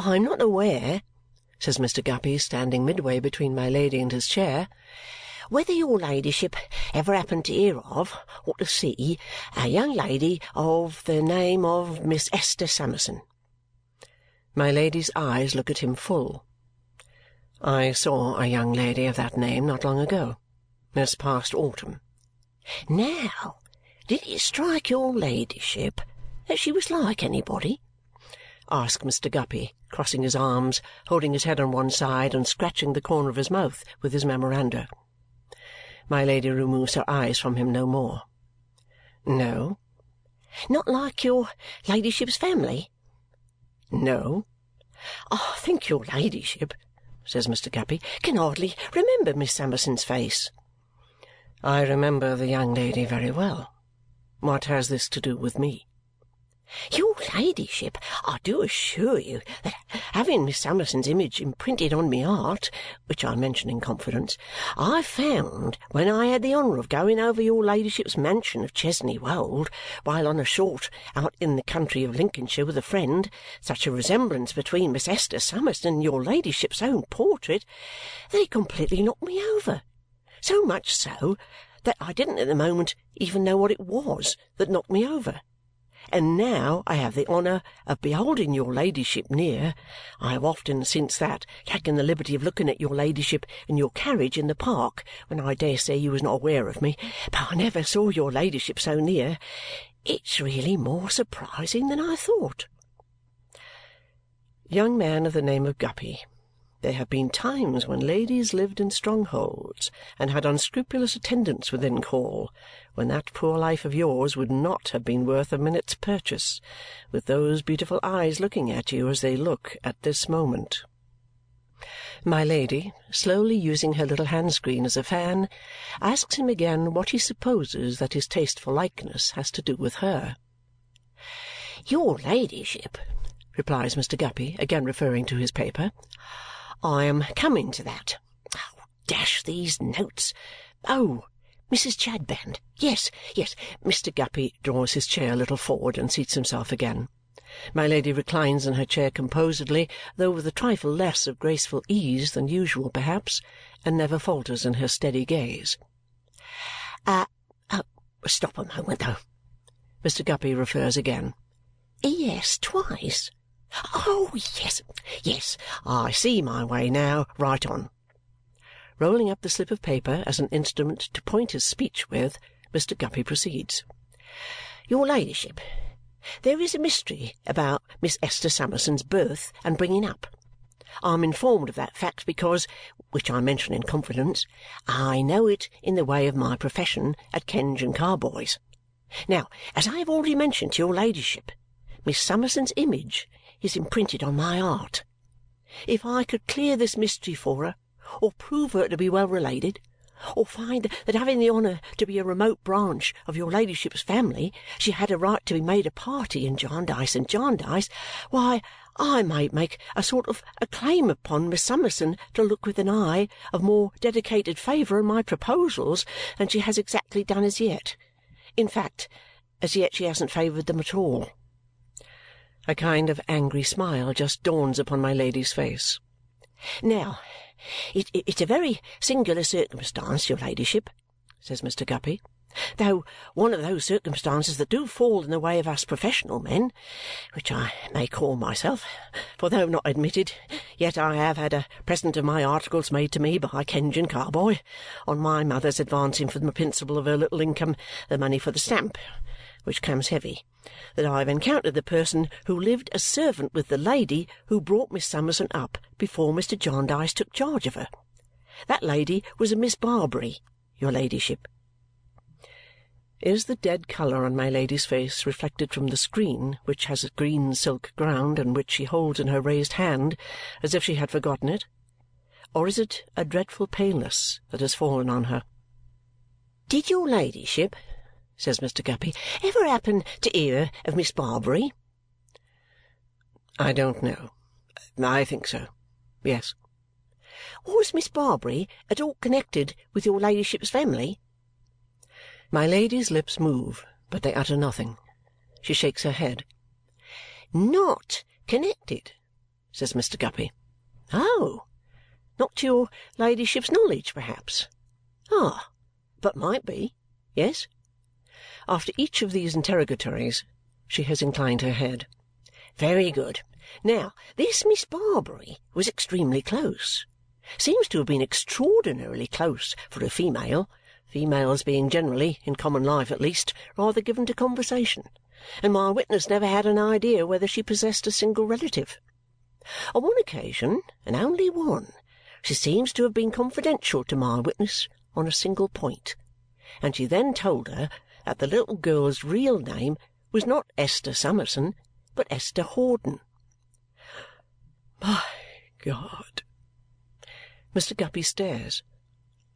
"I am not aware," says Mr. Guppy, standing midway between my Lady and his chair, "whether your ladyship ever happened to hear of, or to see, a young lady of the name of Miss Esther Summerson." My Lady's eyes look at him full. "I saw a young lady of that name not long ago. This past autumn." "Now, did it strike your ladyship that she was like anybody?" Asked Mr. Guppy, crossing his arms, holding his head on one side, and scratching the corner of his mouth with his memoranda. My Lady removes her eyes from him no more. "No." "Not like your ladyship's family?" "No." "I think your ladyship," says Mr. Guppy, "can hardly remember Miss Summerson's face." "I remember the young lady very well. What has this to do with me?" Your ladyship, I do assure you that having Miss Summerson's image imprinted on my heart, which I mention in confidence, I found when I had the honour of going over your ladyship's mansion of Chesney Wold while on a short out in the country of Lincolnshire with a friend, such a resemblance between Miss Esther Summerson and your ladyship's own portrait it completely knocked me over. So much so that I didn't at the moment even know what it was that knocked me over and now I have the honour of beholding your ladyship near. I have often since that taken the liberty of looking at your ladyship in your carriage in the park when I dare say you was not aware of me, but I never saw your ladyship so near. It's really more surprising than I thought." Young man of the name of Guppy. There have been times when ladies lived in strongholds and had unscrupulous attendants within call, when that poor life of yours would not have been worth a minute's purchase, with those beautiful eyes looking at you as they look at this moment. My Lady, slowly using her little hand-screen as a fan, asks him again what he supposes that his taste for likeness has to do with her. "Your ladyship," replies Mr. Guppy, again referring to his paper. I am coming to that. Oh, dash these notes! Oh, Mrs. Chadband. Yes, yes. Mr. Guppy draws his chair a little forward and seats himself again. My Lady reclines in her chair composedly, though with a trifle less of graceful ease than usual perhaps, and never falters in her steady gaze. Uh, stop a moment, though. Mr. Guppy refers again. Yes, twice. Oh, yes, yes, I see my way now. Right on!" Rolling up the slip of paper as an instrument to point his speech with, Mr. Guppy proceeds. "Your ladyship, there is a mystery about Miss Esther Summerson's birth and bringing up. I am informed of that fact because which I mention in confidence I know it in the way of my profession at Kenge and Carboy's. Now, as I have already mentioned to your ladyship, Miss Summerson's image is imprinted on my heart. If I could clear this mystery for her, or prove her to be well related, or find that having the honour to be a remote branch of your ladyship's family she had a right to be made a party in Jarndyce and Jarndyce, why, I might make a sort of a claim upon Miss Summerson to look with an eye of more dedicated favour on my proposals than she has exactly done as yet. In fact, as yet she hasn't favoured them at all. A kind of angry smile just dawns upon my Lady's face. "Now, it's a very singular circumstance, your ladyship," says Mr. Guppy, "though one of those circumstances that do fall in the way of us professional men, which I may call myself, for though not admitted, yet I have had a present of my articles made to me by Kenge and Carboy, on my mother's advancing from the principal of her little income the money for the stamp which comes heavy, that I have encountered the person who lived as servant with the lady who brought Miss Summerson up before Mr. Jarndyce took charge of her. That lady was a Miss Barbary, your ladyship." Is the dead colour on my Lady's face reflected from the screen, which has a green silk ground and which she holds in her raised hand as if she had forgotten it? Or is it a dreadful paleness that has fallen on her? "Did your ladyship says Mr. Guppy, ever happen to hear of Miss Barbary?" "I don't know. I think so. Yes." "Was Miss Barbary at all connected with your ladyship's family?" My Lady's lips move, but they utter nothing. She shakes her head. "Not connected?" says Mr. Guppy. "Oh! Not to your ladyship's knowledge, perhaps? Ah! But might be. Yes?" After each of these interrogatories, she has inclined her head. "Very good. Now, this Miss Barbary was extremely close. Seems to have been extraordinarily close for a female, females being generally, in common life at least, rather given to conversation, and my witness never had an idea whether she possessed a single relative. On one occasion, and only one, she seems to have been confidential to my witness on a single point, and she then told her that the little girl's real name was not Esther Summerson, but Esther Hawdon. My God!" Mr. Guppy stares.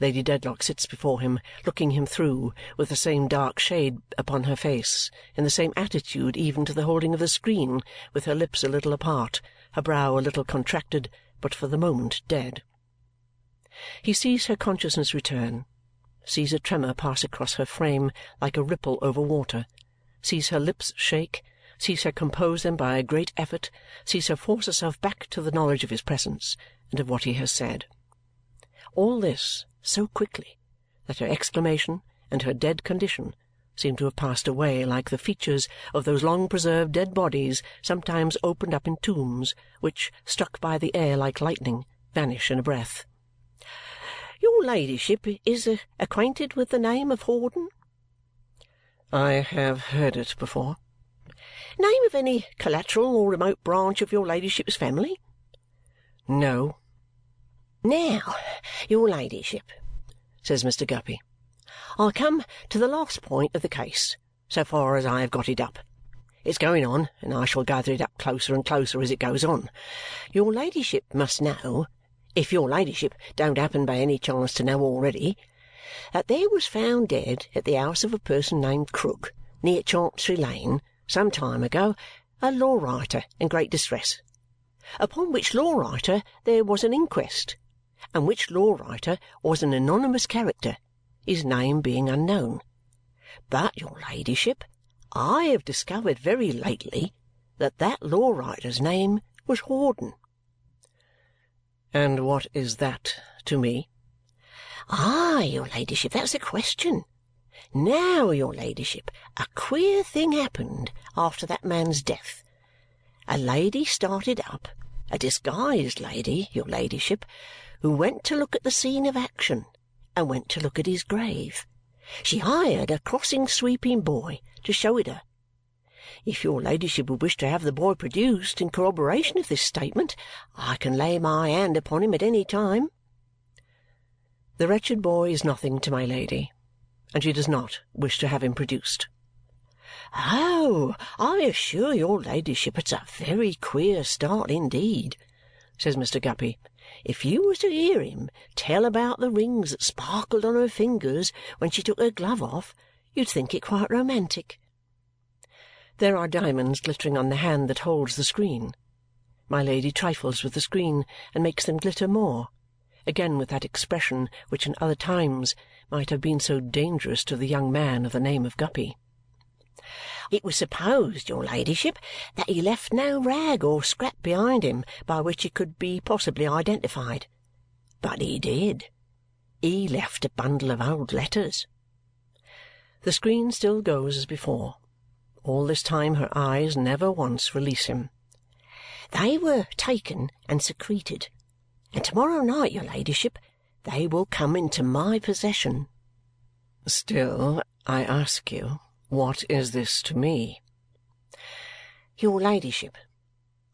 Lady Dedlock sits before him, looking him through, with the same dark shade upon her face, in the same attitude even to the holding of the screen, with her lips a little apart, her brow a little contracted, but for the moment dead. He sees her consciousness return, sees a tremor pass across her frame like a ripple over water, sees her lips shake, sees her compose them by a great effort, sees her force herself back to the knowledge of his presence and of what he has said. All this so quickly that her exclamation and her dead condition seem to have passed away like the features of those long preserved dead bodies sometimes opened up in tombs, which, struck by the air like lightning, vanish in a breath. "Your ladyship is uh, acquainted with the name of Hawdon?" "I have heard it before." "Name of any collateral or remote branch of your ladyship's family?" "No." "Now, your ladyship," says Mr. Guppy, "I come to the last point of the case, so far as I have got it up. It's going on, and I shall gather it up closer and closer as it goes on. Your ladyship must know, if your ladyship don't happen by any chance to know already, that there was found dead at the house of a person named Krook, near Chancery Lane, some time ago, a law writer in great distress. Upon which law writer there was an inquest and which law writer was an anonymous character, his name being unknown. But, your ladyship, I have discovered very lately that that law writer's name was Hawdon." "And what is that to me?" "Ah, your ladyship, that's the question. Now, your ladyship, a queer thing happened after that man's death. A lady started up, a disguised lady, your ladyship, who went to look at the scene of action and went to look at his grave. She hired a crossing sweeping boy to show it her. If your ladyship would wish to have the boy produced in corroboration of this statement, I can lay my hand upon him at any time." The wretched boy is nothing to my Lady, and she does not wish to have him produced. "Oh, I assure your ladyship it's a very queer start indeed," says Mr. Guppy. If you was to hear him tell about the rings that sparkled on her fingers when she took her glove off, you'd think it quite romantic. There are diamonds glittering on the hand that holds the screen. My Lady trifles with the screen and makes them glitter more, again with that expression which in other times might have been so dangerous to the young man of the name of Guppy. It was supposed, your ladyship, that he left no rag or scrap behind him by which he could be possibly identified. But he did. He left a bundle of old letters. The screen still goes as before. All this time her eyes never once release him. They were taken and secreted, and to-morrow night, your ladyship, they will come into my possession. Still, I ask you, what is this to me? Your ladyship,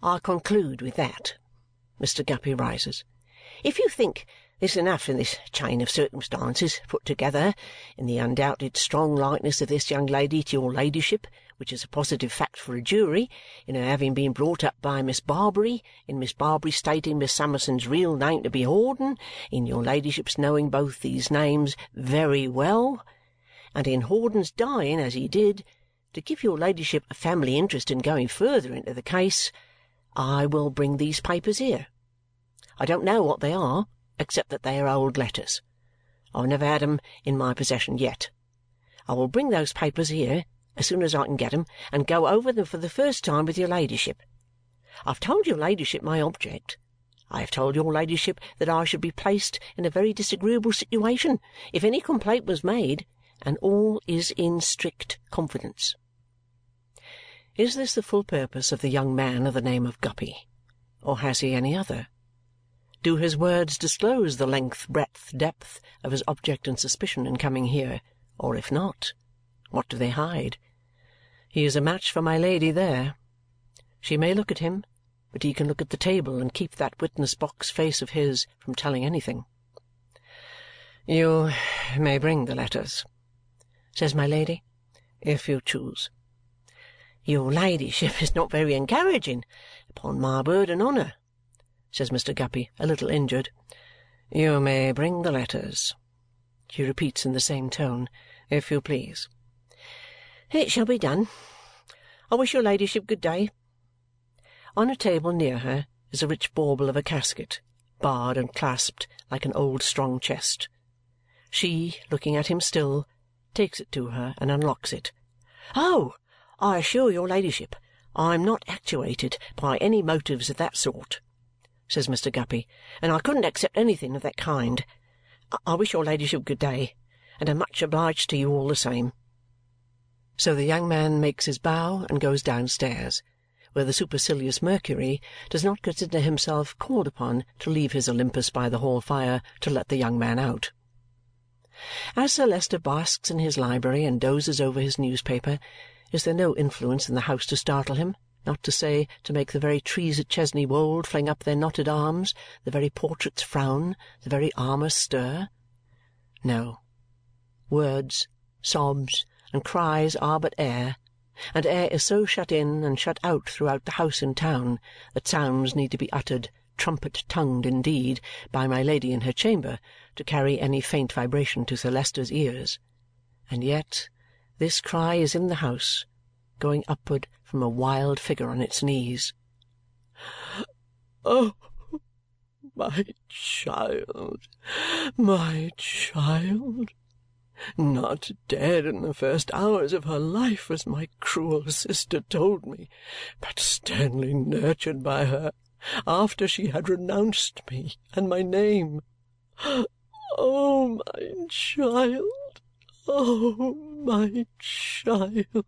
I conclude with that. Mr. Guppy rises. If you think this enough in this chain of circumstances put together, in the undoubted strong likeness of this young lady to your ladyship, which is a positive fact for a jury, in her having been brought up by Miss Barbary, in Miss Barbary stating Miss Summerson's real name to be Hawdon, in your ladyship's knowing both these names very well, and in Hawdon's dying as he did, to give your ladyship a family interest in going further into the case, I will bring these papers here. I don't know what they are, except that they are old letters. I have never had 'em in my possession yet. I will bring those papers here as soon as I can get 'em and go over them for the first time with your ladyship. I have told your ladyship my object. I have told your ladyship that I should be placed in a very disagreeable situation if any complaint was made, and all is in strict confidence." Is this the full purpose of the young man of the name of Guppy, or has he any other? Do his words disclose the length, breadth, depth of his object and suspicion in coming here, or if not, what do they hide? He is a match for my Lady there. She may look at him, but he can look at the table and keep that witness-box face of his from telling anything. "You may bring the letters," says my Lady, "if you choose." "Your ladyship is not very encouraging, upon my word and honour," says Mr. Guppy, a little injured. "You may bring the letters," she repeats in the same tone, "if you please." "It shall be done. I wish your ladyship good day. On a table near her is a rich bauble of a casket, barred and clasped like an old strong chest. She, looking at him still, takes it to her and unlocks it. "Oh, I assure your ladyship I am not actuated by any motives of that sort," says Mr. Guppy, "and I couldn't accept anything of that kind. I wish your ladyship good day, and am much obliged to you all the same." So the young man makes his bow and goes downstairs where the supercilious Mercury does not consider himself called upon to leave his Olympus by the hall fire to let the young man out. As Sir Leicester basks in his library and dozes over his newspaper, is there no influence in the house to startle him, not to say to make the very trees at Chesney Wold fling up their knotted arms, the very portraits frown, the very armour stir? No. Words, sobs, and cries are but air and air is so shut in and shut out throughout the house in town that sounds need to be uttered, trumpet-tongued indeed, by my Lady in her chamber to carry any faint vibration to Sir Leicester's ears. And yet this cry is in the house, going upward from a wild figure on its knees. "Oh, my child, my child! Not dead in the first hours of her life, as my cruel sister told me, but sternly nurtured by her after she had renounced me and my name. Oh, my child! Oh, my child!"